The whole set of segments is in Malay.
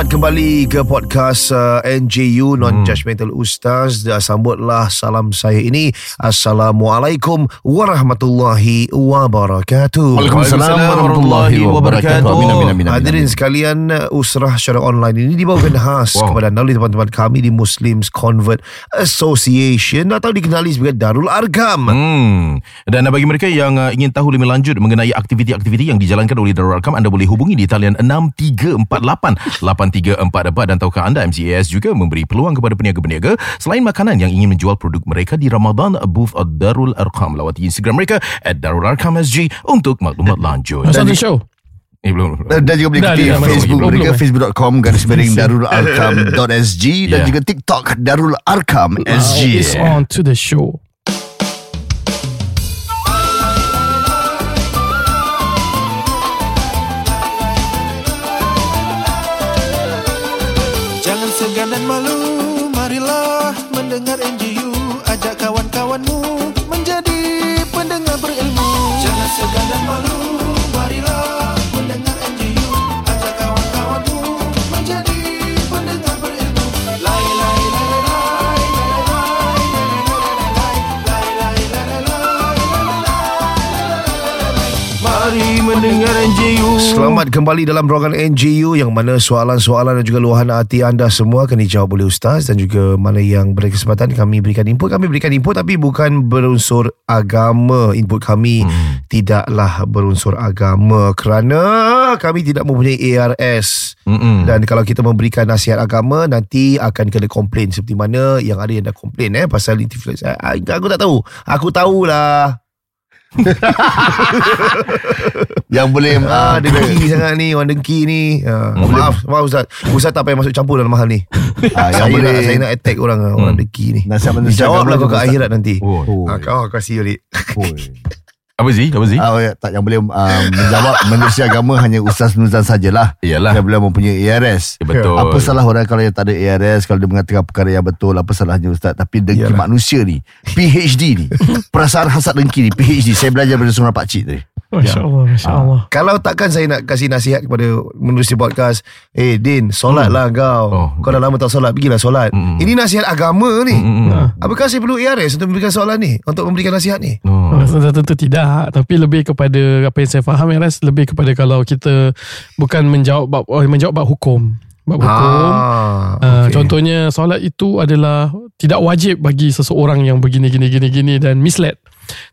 Selamat kembali ke podcast uh, NJU Non-Judgmental Ustaz Dah sambutlah salam saya ini Assalamualaikum warahmatullahi wabarakatuh Waalaikumsalam warahmatullahi wabarakatuh. Amin, amin, amin, amin. Hadirin sekalian uh, Usrah secara online ini Dibawakan khas Wow. kepada anda Oleh teman-teman kami Di Muslims Convert Association Atau dikenali sebagai Darul Argam Hmm. Dan bagi mereka yang uh, ingin tahu lebih lanjut mengenai aktiviti-aktiviti yang dijalankan oleh Darul Arkam, anda boleh hubungi di talian 6348-8344 dan tahukah anda MCAS juga memberi peluang kepada peniaga-peniaga selain makanan yang ingin menjual produk mereka di Ramadan booth Darul Arkam. Lawati Instagram mereka at Darul Arkam SG untuk maklumat lanjut. Masa ada show Eh, belum. Dan dan juga boleh ikuti dah, Facebook belum, mereka facebook.com garis miring darularkam.sg dan Yeah. juga TikTok Darul Arkam SG. It's on to the show dan malu Marilah mendengar NGU NJU. Selamat kembali dalam ruangan NGU yang mana soalan-soalan dan juga luahan hati anda semua akan dijawab oleh Ustaz dan juga mana yang berkesempatan kami berikan input. Kami berikan input tapi bukan berunsur agama. Input kami hmm. tidaklah berunsur agama kerana kami tidak mempunyai ARS. Mm-mm. Dan kalau kita memberikan nasihat agama nanti akan kena komplain seperti mana yang ada yang dah komplain eh pasal influence. Aku tak tahu. Aku tahulah. Yang boleh Ah, ah, dengki sangat ni Orang dengki ni. Ah, Maaf Maaf Ustaz. Ustaz tak payah masuk campur dalam hal ni. Ah, saya, yang boleh. nak, saya nak attack orang Orang dengki ni. Nasihat manusia Jawab lah kau juga, akhirat nanti. Oh. Oh. ah, Kau kasih balik. Oi. Apa sih? Apa sih? Ah, ya, tak yang boleh um, menjawab manusia agama hanya Ustaz Nuzan sajalah. Iyalah. Yang boleh mempunyai ARS. Ya, betul. Apa salah orang kalau yang tak ada ARS Kalau dia mengatakan perkara yang betul Apa salahnya Ustaz Tapi dengki Yalah. manusia ni PhD ni Perasaan hasad dengki ni PhD Saya belajar dari seorang pakcik tadi Masya Allah Masya Allah Kalau takkan saya nak kasih nasihat kepada menerusi podcast Eh Din Solat lah kau Oh, Kau dah lama tak solat Pergilah solat Mm. Ini nasihat agama ni Mm-mm. Apakah saya perlu ARS Untuk memberikan soalan ni Untuk memberikan nasihat ni Oh. Tentu, tentu tidak Tapi lebih kepada Apa yang saya faham ya Ras Lebih kepada kalau kita Bukan menjawab bab, oh, Menjawab bab hukum Bab hukum ah, Uh. Contohnya solat itu adalah tidak wajib bagi seseorang yang begini gini gini gini dan misled.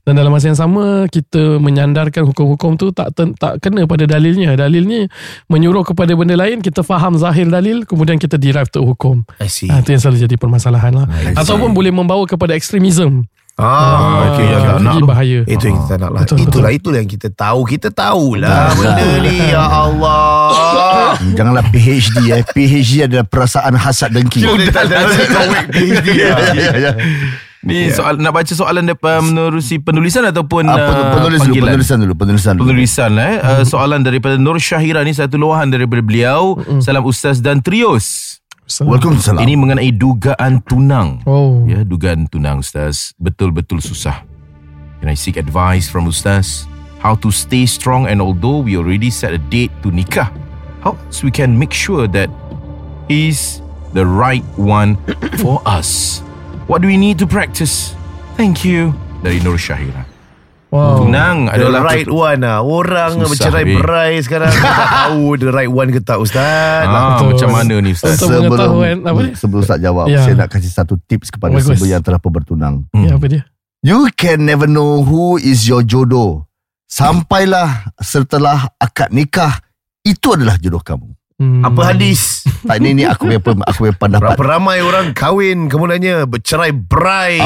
Dan dalam masa yang sama kita menyandarkan hukum-hukum tu tak ten, tak kena pada dalilnya. Dalilnya menyuruh kepada benda lain, kita faham zahir dalil kemudian kita derive tu hukum. Ha, itu yang selalu jadi permasalahan lah. Ataupun boleh membawa kepada ekstremism. Ah, okay, ya, okay. tak nak tu. bahaya. Itu yang kita nak lah. Betul, Itulah itulah yang kita tahu. Kita tahulah Benda ni Ya Allah. Janganlah PhD eh. PhD adalah perasaan hasad dengki Ya, ya, ya. Ni soal nak baca soalan daripada menerusi penulisan ataupun Ah, uh, pen- penulis dulu, panggilan? penulisan dulu, penulisan dulu. Penulisan eh. Uh, soalan daripada Nur Syahira ni satu luahan daripada beliau. Salam ustaz dan trios. Waalaikumsalam. Ini mengenai dugaan tunang. Oh. Ya, dugaan tunang ustaz betul-betul susah. Can I seek advice from ustaz how to stay strong and although we already set a date to nikah, how else we can make sure that he's the right one for us? What do we need to practice? Thank you. Dari Nur Syahira. Wow. Tunang The adalah right one lah Orang Susah, bercerai-berai sekarang Tak tahu the right one ke tak Ustaz Ah, Betul. macam mana ni Ustaz? Untuk pengetahuan apa dia? sebelum Ustaz jawab, Ya. saya nak kasih satu tips kepada Bagus. semua yang telah pun bertunang. Ya, apa dia? You can never know who is your jodoh. Sampailah setelah akad nikah, itu adalah jodoh kamu. Hmm. Apa hadis Tak ini ni aku punya pe- aku punya pendapat. Berapa ramai orang kahwin Kemudiannya bercerai-berai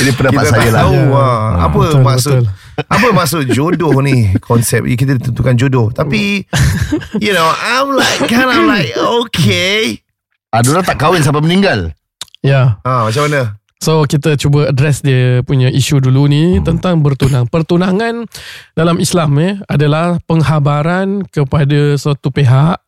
Ini pendapat Kita saya lah. tahu ha. Apa Betul, maksud betul. Apa maksud jodoh ni Konsep Kita tentukan jodoh Tapi You know I'm like Kind of like Okay Ada orang tak kahwin sampai meninggal. Ya. ha, Macam mana So kita cuba address dia punya isu dulu ni hmm. tentang bertunang. Pertunangan dalam Islam eh adalah penghabaran kepada suatu pihak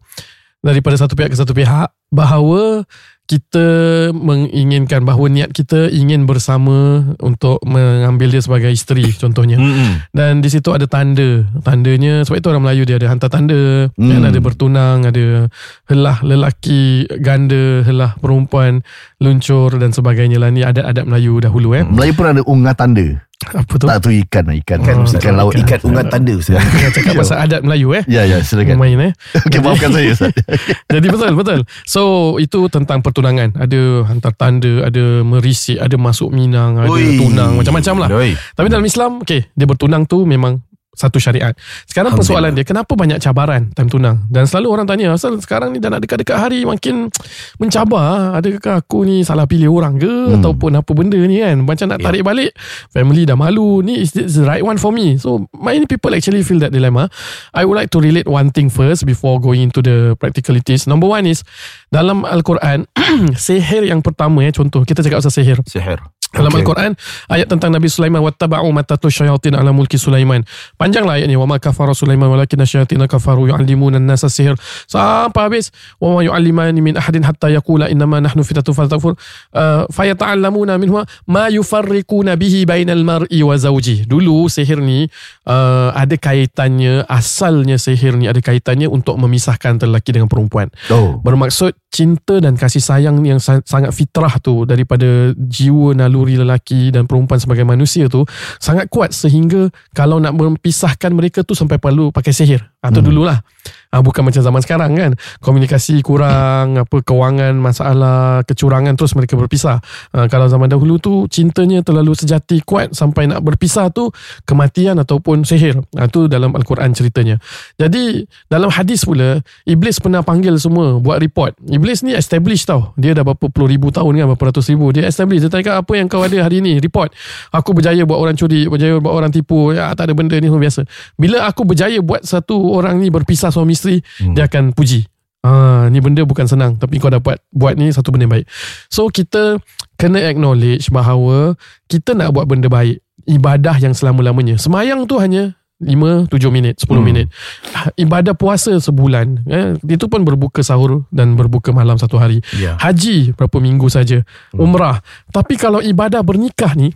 daripada satu pihak ke satu pihak bahawa kita menginginkan bahawa niat kita ingin bersama untuk mengambil dia sebagai isteri contohnya. Mm-mm. Dan di situ ada tanda. Tandanya sebab itu orang Melayu dia ada hantar tanda, Hmm. kan ada bertunang, ada helah lelaki ganda, helah perempuan luncur dan sebagainya lah ni adat-adat Melayu dahulu eh. Melayu pun ada ungat tanda. Apa tu? Tak tu ikan lah, ikan kan Oh, ikan laut. Ikat ungat tanda Ustaz. Cakap pasal adat Melayu eh. Ya ya silakan. Main eh. Okey maafkan saya Ustaz. Jadi betul betul. So itu tentang pertunangan. Ada hantar tanda, ada merisik, ada masuk minang, ada Ui. tunang, macam-macam lah. Doi. Tapi dalam Islam, okay, dia bertunang tu memang satu syariat. Sekarang persoalan dia, kenapa banyak cabaran time tunang? Dan selalu orang tanya, asal sekarang ni dah nak dekat-dekat hari makin mencabar. Adakah aku ni salah pilih orang ke? Hmm. Ataupun apa benda ni kan? Macam nak tarik balik, family dah malu. Ni is this the right one for me? So many people actually feel that dilemma. I would like to relate one thing first before going into the practicalities. Number one is, dalam Al-Quran, sihir yang pertama ya, contoh, kita cakap pasal sihir. Sihir. Dalam Okay. Al-Quran ayat tentang Nabi Sulaiman wattaba'u ma tatlu syayatin ala mulki Sulaiman. Panjanglah ayat ni wa ma kafara Sulaiman walakin syayatin kafaru yu'allimuna an-nasa sihr. Sampai habis wa ma yu'allimani min ahadin hatta yaqula innama nahnu fitatu faltakfur uh, fayata'allamuna minhu ma yufarriquna bihi bainal mar'i wa zawji. Dulu sihir ni uh, ada kaitannya asalnya sihir ni ada kaitannya untuk memisahkan antara lelaki dengan perempuan. Oh. Bermaksud cinta dan kasih sayang yang sa- sangat fitrah tu daripada jiwa naluri lelaki dan perempuan sebagai manusia tu sangat kuat sehingga kalau nak memisahkan mereka tu sampai perlu pakai sihir. Atau hmm. dululah. Ha, bukan macam zaman sekarang kan. Komunikasi kurang, apa kewangan, masalah, kecurangan terus mereka berpisah. Ha, kalau zaman dahulu tu cintanya terlalu sejati kuat sampai nak berpisah tu kematian ataupun sihir. Ha, tu dalam Al-Quran ceritanya. Jadi dalam hadis pula Iblis pernah panggil semua buat report. Iblis ni establish tau. Dia dah berapa puluh ribu tahun kan, berapa ratus ribu. Dia establish. Dia tanya apa yang kau ada hari ni? Report. Aku berjaya buat orang curi, berjaya buat orang tipu. Ya, tak ada benda ni semua biasa. Bila aku berjaya buat satu orang ni berpisah suami isteri, hmm. dia akan puji. Ah, ni benda bukan senang tapi kau dapat buat ni satu benda baik. So kita kena acknowledge bahawa kita nak buat benda baik. Ibadah yang selama-lamanya. Semayang tu hanya 5 7 minit, 10 hmm. minit. Ah, Ibadah puasa sebulan, eh, itu pun berbuka sahur dan berbuka malam satu hari. Ya. Haji berapa minggu saja. Umrah. Tapi kalau ibadah bernikah ni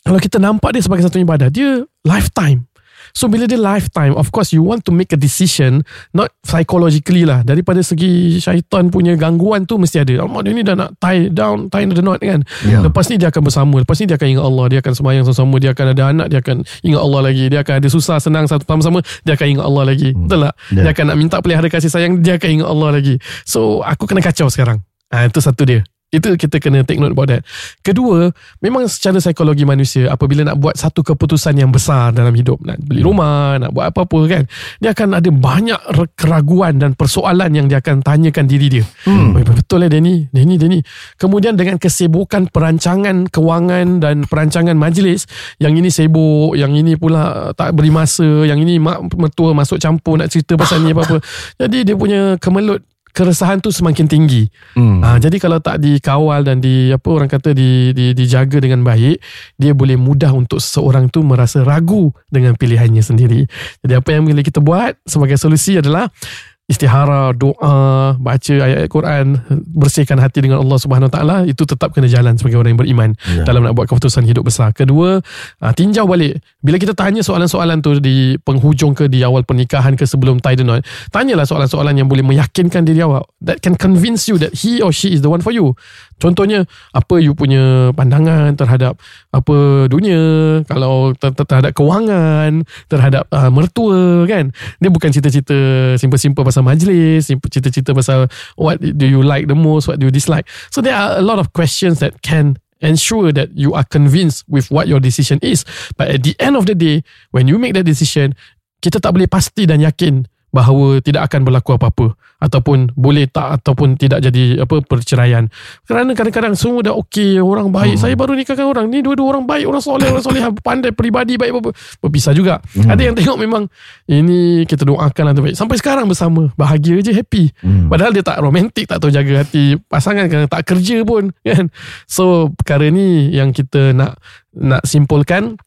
kalau kita nampak dia sebagai satu ibadah, dia lifetime. So bila dia lifetime, of course you want to make a decision not psychologically lah. Daripada segi syaitan punya gangguan tu mesti ada. Alamak dia ni dah nak tie down, tie the knot kan. Ya. Lepas ni dia akan bersama. Lepas ni dia akan ingat Allah. Dia akan semayang sama-sama. Dia akan ada anak. Dia akan ingat Allah lagi. Dia akan ada susah, senang satu sama-sama. Dia akan ingat Allah lagi. Betul tak? Ya. Dia akan nak minta pelihara kasih sayang. Dia akan ingat Allah lagi. So aku kena kacau sekarang. Ah Itu satu dia. Itu kita kena take note about that. Kedua, memang secara psikologi manusia apabila nak buat satu keputusan yang besar dalam hidup, nak beli rumah, nak buat apa-apa kan, dia akan ada banyak keraguan dan persoalan yang dia akan tanyakan diri dia. Hmm. Betul lah Danny, Danny, Danny. Kemudian dengan kesibukan perancangan kewangan dan perancangan majlis, yang ini sibuk, yang ini pula tak beri masa, yang ini mak mertua masuk campur nak cerita pasal ni apa-apa. Jadi dia punya kemelut keresahan tu semakin tinggi. Hmm. Ha, jadi kalau tak dikawal dan di apa orang kata di, di dijaga dengan baik, dia boleh mudah untuk seseorang tu merasa ragu dengan pilihannya sendiri. Jadi apa yang boleh kita buat sebagai solusi adalah istihara, doa, baca ayat Quran, bersihkan hati dengan Allah Subhanahu Wa Taala, itu tetap kena jalan sebagai orang yang beriman Ya. dalam nak buat keputusan hidup besar. Kedua, ah, tinjau balik. Bila kita tanya soalan-soalan tu di penghujung ke di awal pernikahan ke sebelum tie the knot, tanyalah soalan-soalan yang boleh meyakinkan diri awak that can convince you that he or she is the one for you. Contohnya, apa you punya pandangan terhadap apa dunia, kalau ter- ter- terhadap kewangan, terhadap uh, mertua kan. Dia bukan cerita-cerita simple-simple pasal majlis, cerita-cerita pasal what do you like the most, what do you dislike. So there are a lot of questions that can ensure that you are convinced with what your decision is. But at the end of the day, when you make that decision, kita tak boleh pasti dan yakin bahawa tidak akan berlaku apa-apa ataupun boleh tak ataupun tidak jadi apa perceraian. Kerana kadang-kadang semua dah okey orang baik. Hmm. saya baru nikahkan orang. Ni dua-dua orang baik orang soleh orang soleh. Pandai peribadi baik apa berpisah juga. Hmm. ada yang tengok memang ini kita doakan lah terbaik sampai sekarang bersama. Bahagia je happy. Hmm. padahal dia tak romantik tak tahu jaga hati pasangan. Kan tak kerja pun kan? So perkara ni yang kita nak nak simpulkan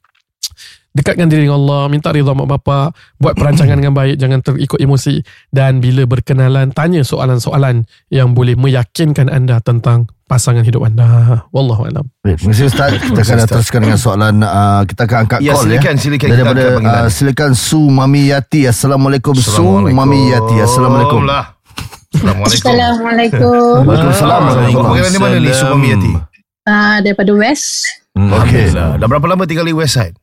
dekatkan diri dengan Allah, minta rida mak bapak, buat perancangan dengan baik, jangan terikut emosi dan bila berkenalan tanya soalan-soalan yang boleh meyakinkan anda tentang pasangan hidup anda. Wallahu a'lam. Baik, Terima kasih Ustaz Kita akan Ustaz. teruskan dengan soalan uh, Kita akan angkat Ya, call silakan, ya silakan. Kita Daripada uh, Silakan Su Mami Yati Assalamualaikum Su Mami Yati Assalamualaikum. Assalamualaikum. Assalamualaikum. Waalaikumsalam Assalamualaikum. Di mana ni Supami Yati? Uh, daripada West. Hmm, Okey. Dah berapa lama tinggal di West Side?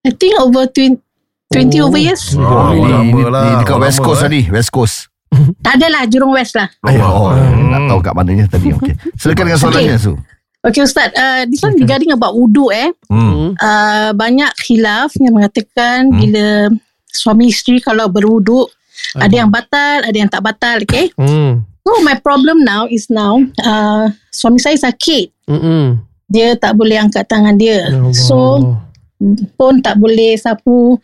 I think over 20, 20 over years. Oh, Ini, lama ini, lah. ini dekat West Coast eh. tadi West Coast Tak adalah, Jurong West lah. Oh, oh Hmm. nak tahu kat mananya tadi Okey. Silakan dengan soalannya Su Okay Ustaz, uh, this one regarding about wudu eh. Hmm. Uh, banyak khilaf yang mengatakan Hmm. bila suami isteri kalau berwuduk, ada yang batal, ada yang tak batal, okay? Hmm. So my problem now is now, uh, suami saya sakit. Mm-mm. Dia tak boleh angkat tangan dia. Ya Allah. So, pun tak boleh sapu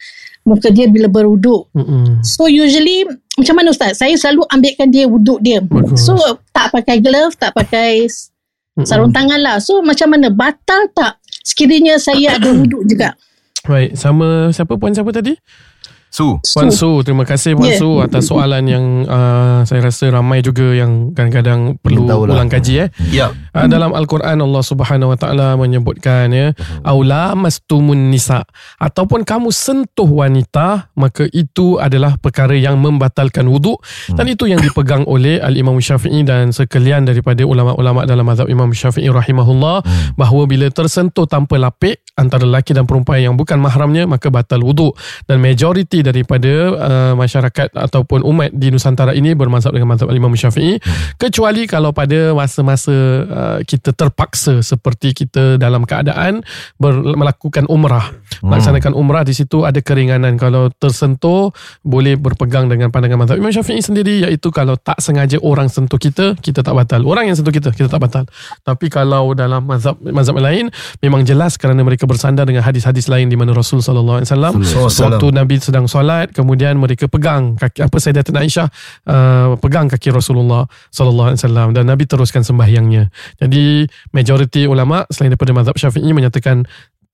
muka dia bila berwuduk. Mm-mm. So usually macam mana Ustaz? Saya selalu ambilkan dia wuduk dia. Bagus. So tak pakai glove, tak pakai Mm-mm. sarung tangan lah. So macam mana? Batal tak? Sekiranya saya ada wuduk juga. Baik, sama siapa puan siapa tadi? Su. Puan Su, terima kasih Puan Yeah. Su atas soalan yang uh, saya rasa ramai juga yang kadang-kadang perlu tahu lah. ulang kaji eh. Ya. Uh, dalam Al-Quran Allah Subhanahu Wa Taala menyebutkan ya, aula mastumun nisa. Ataupun kamu sentuh wanita maka itu adalah perkara yang membatalkan wuduk dan itu yang dipegang oleh Al-Imam Syafi'i dan sekalian daripada ulama-ulama dalam mazhab Imam Syafi'i rahimahullah bahawa bila tersentuh tanpa lapik antara lelaki dan perempuan yang bukan mahramnya maka batal wuduk dan majoriti daripada uh, masyarakat ataupun umat di Nusantara ini bermazhab dengan mazhab Imam Syafi'i kecuali kalau pada masa-masa uh, kita terpaksa seperti kita dalam keadaan ber, melakukan umrah. Melaksanakan umrah di situ ada keringanan. Kalau tersentuh boleh berpegang dengan pandangan mazhab Imam Syafi'i sendiri iaitu kalau tak sengaja orang sentuh kita kita tak batal. Orang yang sentuh kita kita tak batal. Tapi kalau dalam mazhab mazhab lain memang jelas kerana mereka bersandar dengan hadis-hadis lain di mana Rasul sallallahu alaihi wasallam waktu Nabi sedang solat kemudian mereka pegang kaki apa Sayyidatina Aisyah uh, pegang kaki Rasulullah sallallahu alaihi wasallam. Dan Nabi teruskan sembahyangnya. Jadi majoriti ulama selain daripada mazhab Syafi'i menyatakan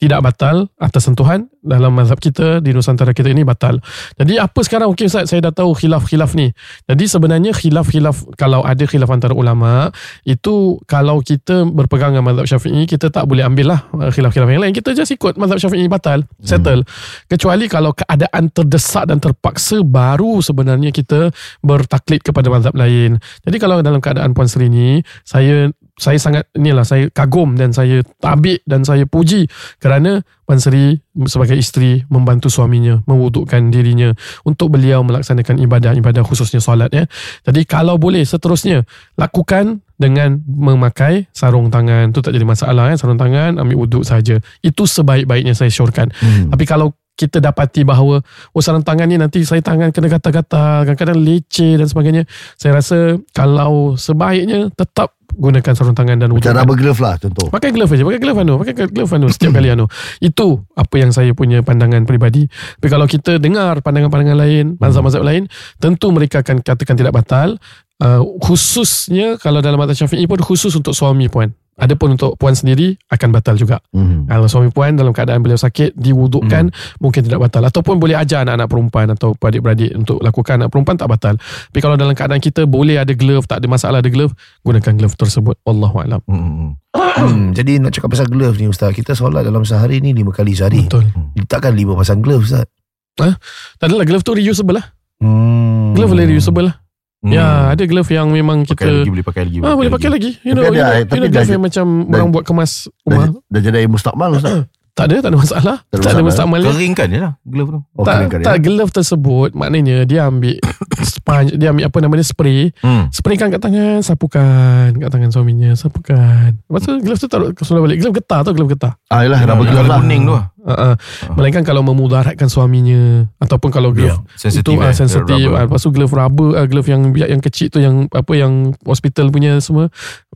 tidak batal atas sentuhan dalam mazhab kita di Nusantara kita ini batal. Jadi apa sekarang okey Ustaz saya dah tahu khilaf-khilaf ni. Jadi sebenarnya khilaf-khilaf kalau ada khilaf antara ulama itu kalau kita berpegang dengan mazhab Syafi'i kita tak boleh ambil lah uh, khilaf-khilaf yang lain. Kita just ikut mazhab Syafi'i batal, settle. Kecuali kalau keadaan terdesak dan terpaksa baru sebenarnya kita bertaklid kepada mazhab lain. Jadi kalau dalam keadaan Puan Sri ni saya saya sangat inilah saya kagum dan saya tabik dan saya puji kerana Puan Sri sebagai isteri membantu suaminya mewudukkan dirinya untuk beliau melaksanakan ibadah-ibadah khususnya solat ya. Jadi kalau boleh seterusnya lakukan dengan memakai sarung tangan. Itu tak jadi masalah ya. Sarung tangan ambil wuduk saja. Itu sebaik-baiknya saya syorkan. Hmm. Tapi kalau kita dapati bahawa oh sarung tangan ni nanti saya tangan kena gatal-gatal, kadang-kadang leceh dan sebagainya. Saya rasa kalau sebaiknya tetap gunakan sarung tangan dan. Macam rubber glove lah contoh Pakai glove aja, pakai glove anu, pakai glove anu setiap kali anu. Itu apa yang saya punya pandangan peribadi. Tapi kalau kita dengar pandangan-pandangan lain, mazhab-mazhab lain, tentu mereka akan katakan tidak batal. Uh, khususnya kalau dalam mazhab Syafi'i pun khusus untuk suami puan. Adapun untuk puan sendiri akan batal juga. Hmm. Kalau suami puan dalam keadaan beliau sakit diwudukkan mungkin tidak batal ataupun boleh ajar anak-anak perempuan atau adik-beradik untuk lakukan anak perempuan tak batal. Tapi kalau dalam keadaan kita boleh ada glove, tak ada masalah ada glove, gunakan glove tersebut. Wallahu a'lam. Hmm. Hmm, jadi nak cakap pasal glove ni Ustaz Kita solat dalam sehari ni lima kali sehari Betul. Takkan lima pasang glove Ustaz Tak adalah glove tu reusable lah. hmm. Glove boleh reusable lah. Ya, ada glove yang memang Pakai kita lagi, boleh pakai lagi. Ah boleh pakai lagi. You know, Tapi you ada- know, tapi you know dah- glove yang macam dah- orang buat kemas dah, rumah. dah jadi mustakmal Ustaz Hmm. Tak ada, tak ada masalah. Tak ada Tak ada masalah. Kering kan je lah glove tu. Oh, tak, tak glove tersebut maknanya dia ambil sponge, dia ambil apa namanya spray, Hmm. spraykan kat tangan, sapukan kat tangan suaminya, sapukan. Lepas tu glove tu taruh ke sebelah balik. Glove getah tu glove getah. Ah, yelah rubber glove lah kuning tu lah. Uh, uh. Melainkan kalau memudaratkan suaminya ataupun kalau glove Sensitif itu ah, eh, sensitif. Ah, lepas tu glove rubber, ah, glove yang yang kecil tu yang apa yang hospital punya semua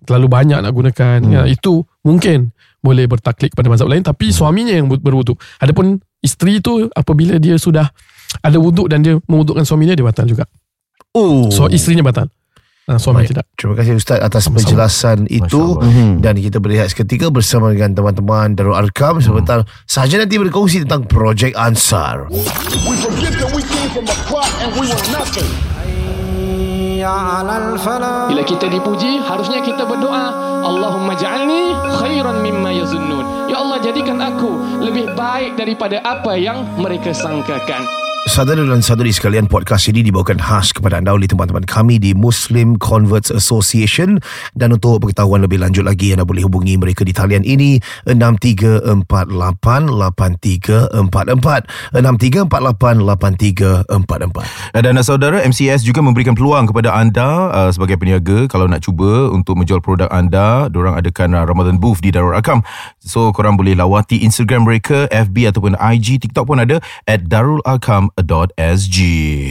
terlalu banyak nak gunakan. Hmm. Ya, itu mungkin boleh bertaklid kepada mazhab lain tapi suaminya yang ber- berwuduk. Adapun isteri tu apabila dia sudah ada wuduk dan dia mewudukkan suaminya dia batal juga. Oh So isterinya batal. uh, Suami Baik. tidak Terima kasih Ustaz atas penjelasan itu Masya Mhm. dan kita berehat seketika bersama dengan teman-teman Darul Arkam sebentar sahaja nanti berkongsi tentang projek Ansar. Bila kita dipuji, harusnya kita berdoa, Allahumma ja'alni khairan mimma yazunnun. Ya Allah, jadikan aku lebih baik daripada apa yang mereka sangkakan. Saudara dan saudari sekalian, podcast ini dibawakan khas kepada anda oleh teman-teman kami di Muslim Converts Association. Dan untuk pengetahuan lebih lanjut lagi anda boleh hubungi mereka di talian ini 63488344 63488344 Dan saudara MCS juga memberikan peluang kepada anda uh, sebagai peniaga kalau nak cuba untuk menjual produk anda, diorang adakan uh, Ramadan booth di Darul Arkam. So korang boleh lawati Instagram mereka, FB ataupun IG, TikTok pun ada at darularkam.sg.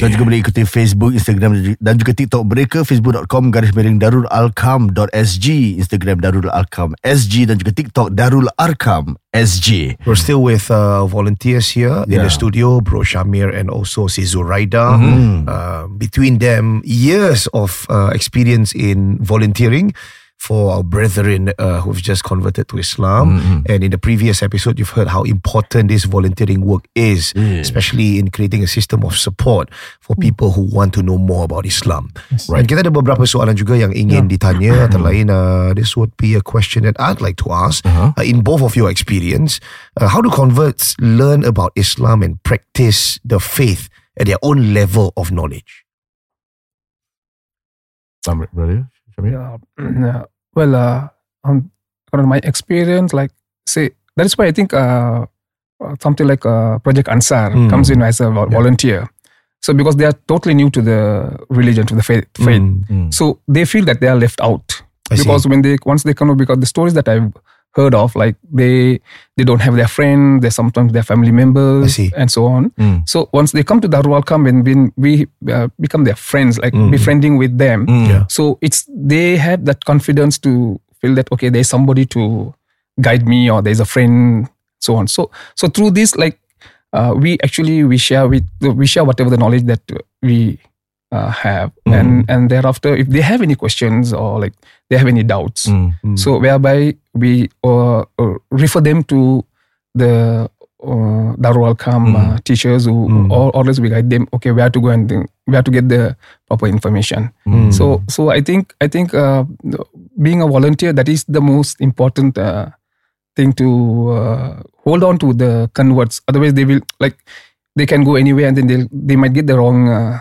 Dan juga boleh ikuti Facebook, Instagram dan juga TikTok. Mereka facebook.com garis miring darulalkam.sg Instagram Darul Arkam SG dan juga TikTok Darul Arkam SG We're still with uh, volunteers here in Yeah. the studio, Bro Shamir and also si Zuraida. Uh, between them, years of uh, experience in volunteering for our brethren uh, who've just converted to Islam. And in the previous episode, you've heard how important this volunteering work is, especially in creating a system of support for people who want to know more about Islam. And kita ada beberapa soalan juga yang ingin ditanya. Antara lain, uh, this would be a question that I'd like to ask. Uh, in both of your experience, uh, how do converts learn about Islam and practice the faith at their own level of knowledge? Brother, Syamil? Yeah. yeah. Well, uh, on, on my experience, like say that is why I think uh, uh, something like uh, Project Ansar Mm. comes in as a vol- volunteer. So because they are totally new to the religion, to the faith, faith. Mm. Mm. so they feel that they are left out I see. because when they once they come up, because the stories that I've heard of, like they they don't have their friends, they sometimes their family members, and so on. Mm. So once they come to Darul Welcome and when we uh, become their friends, like Mm. befriending with them, Mm. Yeah. so it's they have that confidence to feel that okay, there's somebody to guide me or there's a friend, so on. So so through this, like uh, we actually we share with we share whatever the knowledge that we uh, have, Mm. and and thereafter, if they have any questions or like they have any doubts, Mm. Mm. so whereby we uh, uh, refer them to the uh, Darul Alkam uh, teachers who Mm. or, or else we guide them okay where to go and then where to get the proper information. Mm. So so I think I think uh, being a volunteer that is the most important uh, thing to uh, hold on to the converts. Otherwise they will like they can go anywhere and then they they might get the wrong uh,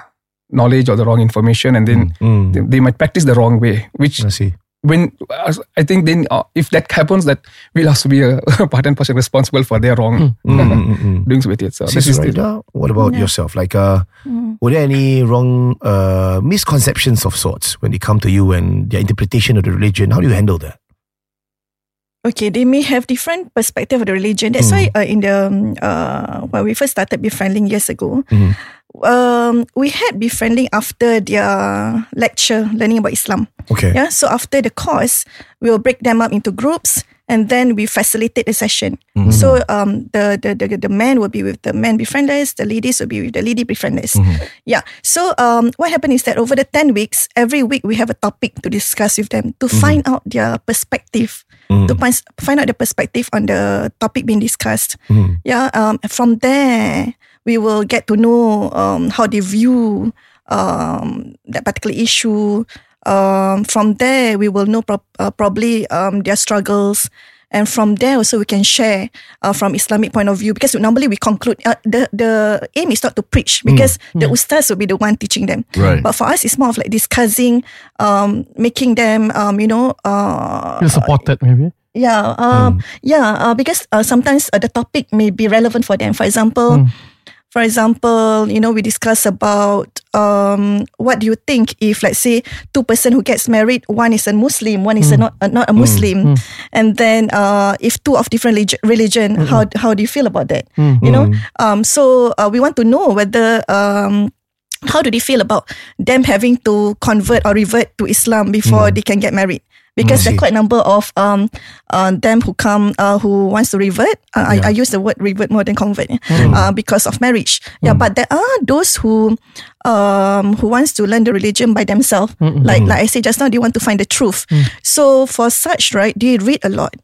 knowledge or the wrong information and then Mm. they, they might practice the wrong way, which I see. when uh, I think then uh, if that happens, that we'll also be a part and parcel responsible for their wrong Mm, mm, mm, mm. doings with it. So Sis this is the, what about Yeah. yourself? Like, uh, Mm. were there any wrong uh, misconceptions of sorts when they come to you and their interpretation of the religion? How do you handle that? Okay, they may have different perspective of the religion. That's Mm. why uh, in the um, uh, when we first started befriending years ago, Mhm. um, we had befriending after their lecture learning about Islam. Okay. Yeah, so after the course, we will break them up into groups and then we facilitate the session. Mm-hmm. So um, the, the the the men will be with the men befrienders, the ladies will be with the lady befrienders. Mm-hmm. Yeah. So um, what happened is that over the ten weeks, every week we have a topic to discuss with them to Mm-hmm. find out their perspective, Mm. to find find out the perspective on the topic being discussed. Mm. Yeah. Um, from there, we will get to know um, how they view um, that particular issue. Um, from there, we will know prob- uh, probably um, their struggles. And from there also we can share uh, from Islamic point of view because normally we conclude uh, the the aim is not to preach because the ustaz will be the one teaching them. Right. But for us, it's more of like discussing, um, making them, um, you know, uh, Feel supported maybe. yeah, um, yeah, uh, because uh, sometimes uh, the topic may be relevant for them. For example, for example, you know, we discuss about um, what do you think if, let's say, two person who gets married, one is a Muslim, one is a not uh, not a Muslim, and then uh, if two of different relig- religion, how how do you feel about that? You know, um, so uh, we want to know whether. Um, how do they feel about them having to convert or revert to Islam before they can get married? Because there are quite a number of um uh, them who come uh, who wants to revert. Uh, I, I use the word revert more than convert uh, because of marriage. Yeah, but there are those who um who wants to learn the religion by themselves. Like like I said just now, they want to find the truth. So for such, right, they read a lot.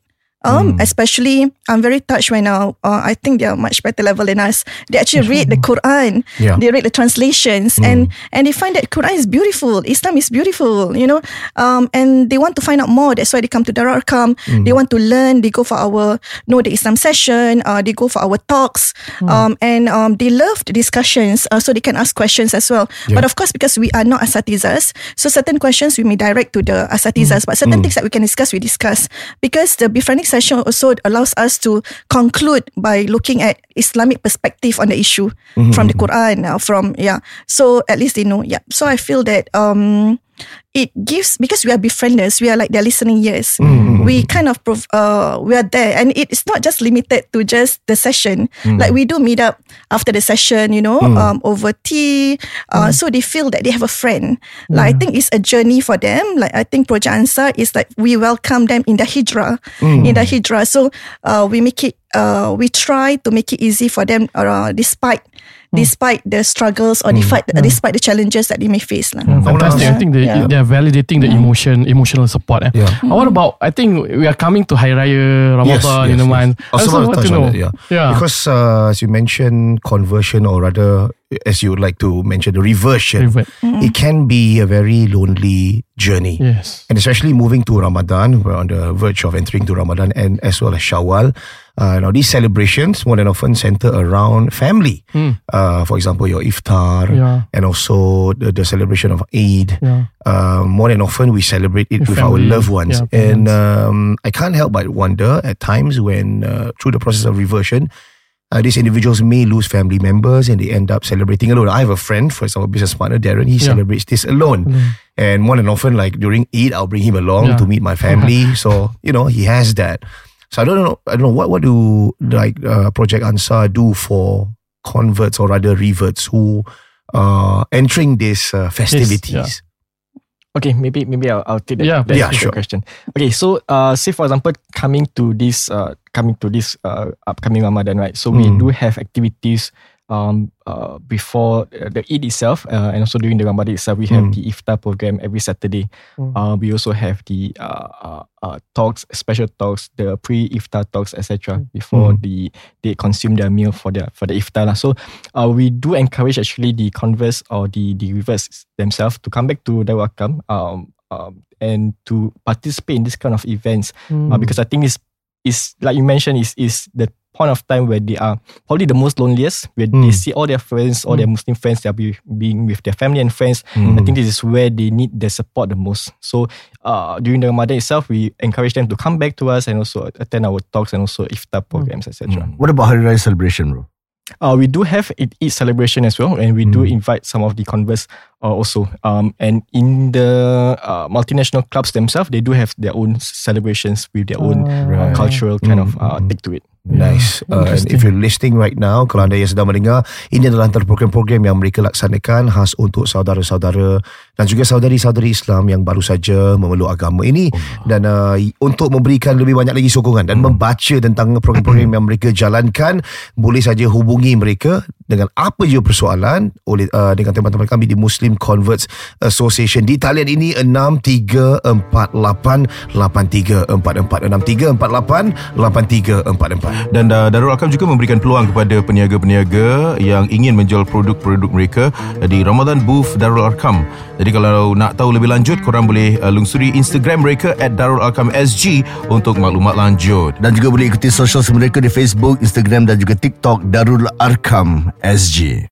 Um, especially I'm very touched right now. uh, I think they are much better level than us. They actually read the Quran. Yeah. They read the translations and and they find that Quran is beautiful. Islam is beautiful, you know. Um, and they want to find out more. That's why they come to Darul Arkam. They want to learn. They go for our know the Islam session. Uh, they go for our talks. Um, and um, they love the discussions. Uh, so they can ask questions as well. But of course, because we are not asatizas, so certain questions we may direct to the asatizas. But certain things that we can discuss, we discuss because the befriending session also allows us to conclude by looking at Islamic perspective on the issue from the Quran, uh, from yeah. So at least they know. Yeah. So I feel that um, it gives because we are befrienders. We are like their listening ears. We kind of prov- uh, we are there, and it's not just limited to just the session. Like we do meet up after the session, you know, um, over tea. Uh, So they feel that they have a friend. Like I think it's a journey for them. Like I think Project Ansar is like we welcome them in the hijrah, in the hijrah. So uh, we make it. Uh, we try to make it easy for them, uh, despite despite the struggles or despite despite the challenges that they may face, lah. Fantastic. I think they Yeah. they are validating the emotion, emotional support. Eh. Yeah. Uh, What about? I think we are coming to Hari Raya Ramadan in a month. I Also, also want to touch to know. on that, yeah. yeah. Because uh, as you mentioned, conversion or rather, as you would like to mention, the reversion, Revert. it can be a very lonely journey. Yes. And especially moving to Ramadan, we're on the verge of entering to Ramadan and as well as Shawwal. Uh, now, these celebrations more than often center around family. Uh, for example, your iftar Yeah. and also the, the celebration of Eid. Yeah. Uh, more than often, we celebrate it With with our loved ones. yeah, and um, I can't help but wonder at times when, uh, through the process of reversion, uh, these individuals may lose family members and they end up celebrating alone. I have a friend, for example, business partner Darren. He Yeah. celebrates this alone, and more than often, like during Eid, I'll bring him along Yeah. to meet my family. so you know, he has that. So I don't know. I don't know what what do like uh, Project Ansar do for converts or rather reverts who are entering these uh, festivities. Okay, maybe maybe I'll, I'll take that, Yeah, that yeah, that sure. question. Okay, so uh, say for example, coming to this uh, coming to this uh, upcoming Ramadan, right? So we Mm. do have activities um uh, before uh, the Eid itself, uh, and also during the Ramadan itself, we have Mm. the iftar program every Saturday. Mm. Uh, we also have the uh, uh, uh, talks, special talks, the pre-iftar talks, etc. Before Mm. the they consume their meal for the for the iftar. lah. So uh, we do encourage actually the converts or the the reverse themselves to come back to Darul Arkam um, um, and to participate in this kind of events uh, because I think it's is like you mentioned is is the point of time where they are probably the most loneliest where they Mm. see all their friends all their Muslim friends they are be, being with their family and friends. I think this is where they need the support the most. So uh, during the Ramadan itself we encourage them to come back to us and also attend our talks and also iftar programs etc What about Hari Raya celebration, bro? uh, we do have Eid Eid celebration as well, and we do invite some of the converts uh, also. Um, and in the uh, multinational clubs themselves, they do have their own celebrations with their own uh, cultural kind of uh, take to it. Nice. Uh, and if you're listening right now, kalau anda yang sedang mendengar, ini adalah antara program-program yang mereka laksanakan khas untuk saudara-saudara dan juga saudari-saudari Islam yang baru saja memeluk agama ini. Dan uh, untuk memberikan lebih banyak lagi sokongan dan membaca tentang program-program yang mereka jalankan, boleh saja hubungi mereka dengan apa je persoalan oleh uh, dengan teman-teman kami di Muslim Converts Association di talian ini 6348 8344 6348 8344 Dan uh, Darul Arkam juga memberikan peluang kepada peniaga-peniaga yang ingin menjual produk-produk mereka di Ramadan Booth Darul Arkam. Jadi kalau nak tahu lebih lanjut, korang boleh uh, lungsuri Instagram mereka at Darul Arkam SG untuk maklumat lanjut. Dan juga boleh ikuti social mereka di Facebook, Instagram dan juga TikTok Darul Arkam SG.